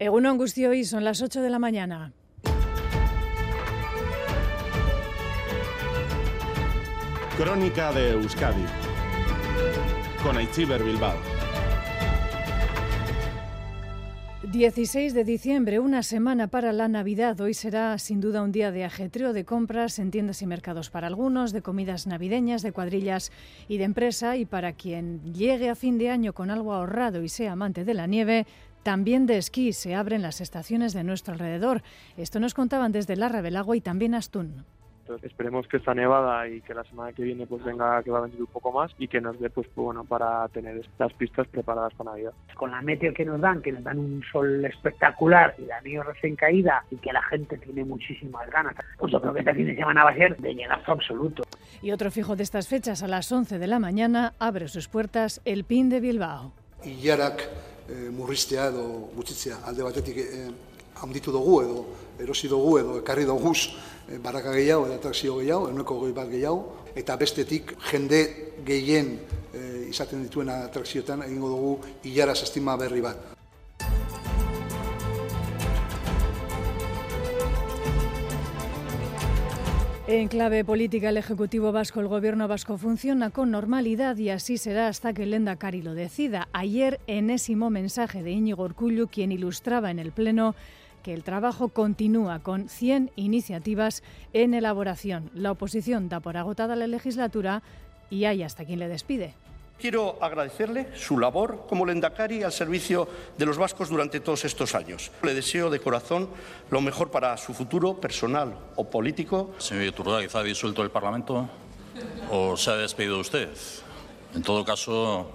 Eguno Angustio y son las 8 de la mañana. Crónica de Euskadi con Aichiber Bilbao. 16 de diciembre, una semana para la Navidad. Hoy será sin duda un día de ajetreo de compras en tiendas y mercados para algunos, de comidas navideñas, de cuadrillas y de empresa. Y para quien llegue a fin de año con algo ahorrado y sea amante de la nieve, también de esquí se abren las estaciones de nuestro alrededor. Esto nos contaban desde Larra Belagua y también Astún esperemos que esta nevada y que la semana que viene pues venga que va a venir un poco más y que nos dé pues, pues bueno para tener estas pistas preparadas para Navidad. Con la meteo que nos dan, que nos dan un sol espectacular y la nieve recién caída y que la gente tiene muchísimas ganas, pues yo creo que este fin de semana va a ser de llegazo absoluto. Y otro fijo de estas fechas, a las 11 de la mañana, abre sus puertas el PIN de Bilbao. Y Yarak, eh, murristea edo gutxitzea alde batetik eh, handitu dugu edo erosi dugu edo ekarri doguz Eh, baraka gehiago eta atrakzio gehiago, eneko goi bat gehiago, eta bestetik jende gehien e, izaten dituen atrakzioetan egingo dugu hilaraz estima berri bat. En clave política, el Ejecutivo Vasco, el Gobierno Vasco funciona con normalidad y así será hasta que el Endacari lo decida. Ayer, enésimo mensaje de Íñigo Urcullu, quien ilustraba en el Pleno que el trabajo continúa con 100 iniciativas en elaboración. La oposición da por agotada la legislatura y hay hasta quien le despide. Quiero agradecerle su labor como lendakari al servicio de los vascos durante todos estos años. Le deseo de corazón lo mejor para su futuro personal o político. Señor Iturra, ¿ha disuelto el Parlamento o se ha despedido usted. En todo caso,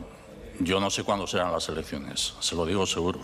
yo no sé cuándo serán las elecciones, se lo digo seguro.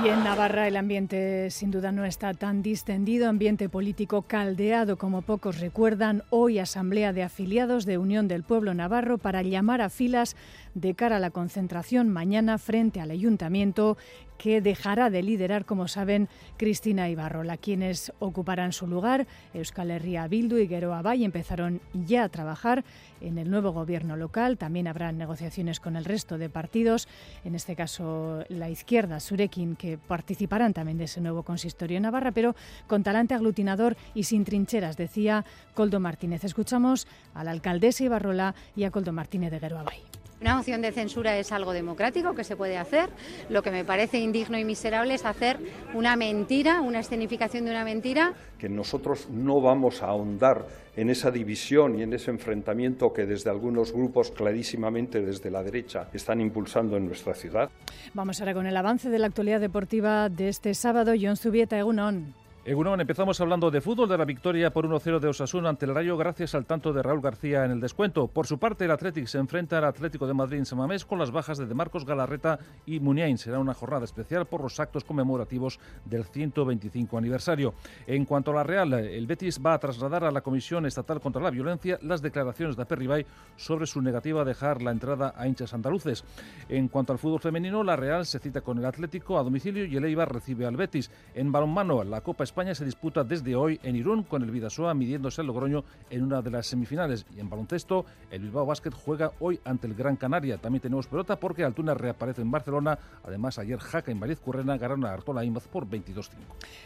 Y en Navarra el ambiente sin duda no está tan distendido, ambiente político caldeado como pocos recuerdan. Hoy asamblea de afiliados de Unión del Pueblo Navarro para llamar a filas de cara a la concentración mañana frente al ayuntamiento que dejará de liderar, como saben, Cristina Ibarrola. Quienes ocuparán su lugar, Euskal Herria Bildu y Geroa Bay, empezaron ya a trabajar en el nuevo gobierno local. También habrá negociaciones con el resto de partidos, en este caso la izquierda, Surekin, que participarán también de ese nuevo consistorio en Navarra, pero con talante aglutinador y sin trincheras, decía Coldo Martínez. Escuchamos a la alcaldesa Ibarrola y a Coldo Martínez de Geroa Bay. Una moción de censura es algo democrático que se puede hacer. Lo que me parece indigno y miserable es hacer una mentira, una escenificación de una mentira. Que nosotros no vamos a ahondar en esa división y en ese enfrentamiento que desde algunos grupos clarísimamente desde la derecha están impulsando en nuestra ciudad. Vamos ahora con el avance de la actualidad deportiva de este sábado. John Zubieta, Egunon. Egunon, empezamos hablando de fútbol, de la victoria por 1-0 de Osasuna ante el Rayo gracias al tanto de Raúl García en el descuento. Por su parte, el Atlético se enfrenta al Atlético de Madrid en Samamés con las bajas de Demarcos Galarreta y Muniain. Será una jornada especial por los actos conmemorativos del 125 aniversario. En cuanto a la Real, el Betis va a trasladar a la Comisión Estatal contra la Violencia las declaraciones de Aperribay sobre su negativa a dejar la entrada a hinchas andaluces. En cuanto al fútbol femenino, la Real se cita con el Atlético a domicilio y el Eibar recibe al Betis. En balonmano, la Copa España se disputa desde hoy en Irún con el Vidasoa midiéndose al Logroño en una de las semifinales. Y en baloncesto, el Bilbao Basket juega hoy ante el Gran Canaria. También tenemos pelota porque Altuna reaparece en Barcelona. Además, ayer Jaca en Mariz Currena ganaron a Artola Imaz por 22-5.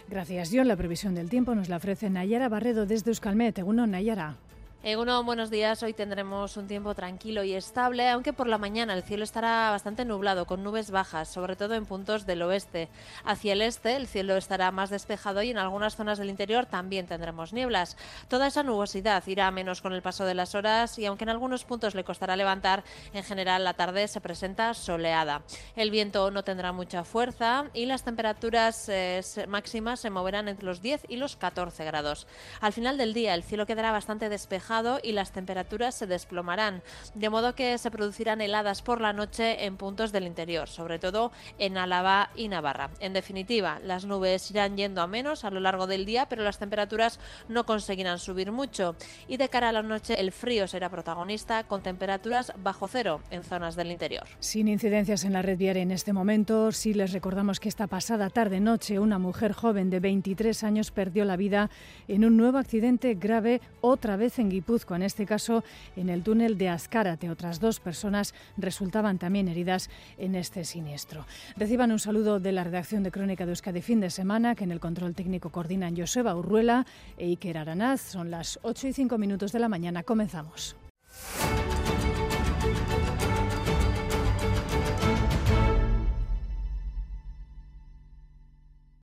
Gracias, John. La previsión del tiempo nos la ofrece Nayara Barredo desde Euskalmet. Uno, Nayara. Eguno, buenos días. Hoy tendremos un tiempo tranquilo y estable, aunque por la mañana el cielo estará bastante nublado, con nubes bajas, sobre todo en puntos del oeste. Hacia el este el cielo estará más despejado y en algunas zonas del interior también tendremos nieblas. Toda esa nubosidad irá menos con el paso de las horas y aunque en algunos puntos le costará levantar, en general la tarde se presenta soleada. El viento no tendrá mucha fuerza y las temperaturas eh, máximas se moverán entre los 10 y los 14 grados. Al final del día el cielo quedará bastante y las temperaturas se desplomarán, de modo que se producirán heladas por la noche en puntos del interior, sobre todo en Álava y Navarra. En definitiva, las nubes irán yendo a menos a lo largo del día, pero las temperaturas no conseguirán subir mucho y de cara a la noche el frío será protagonista con temperaturas bajo cero en zonas del interior. Sin incidencias en la red viaria en este momento, sí les recordamos que esta pasada tarde-noche una mujer joven de 23 años perdió la vida en un nuevo accidente grave otra vez en Guipúzcoa, en este caso en el túnel de Azcárate. Otras dos personas resultaban también heridas en este siniestro. Reciban un saludo de la redacción de Crónica de Euskadi fin de semana, que en el control técnico coordinan Joseba Urruela e Iker Aranaz. Son las 8 y 5 minutos de la mañana. Comenzamos.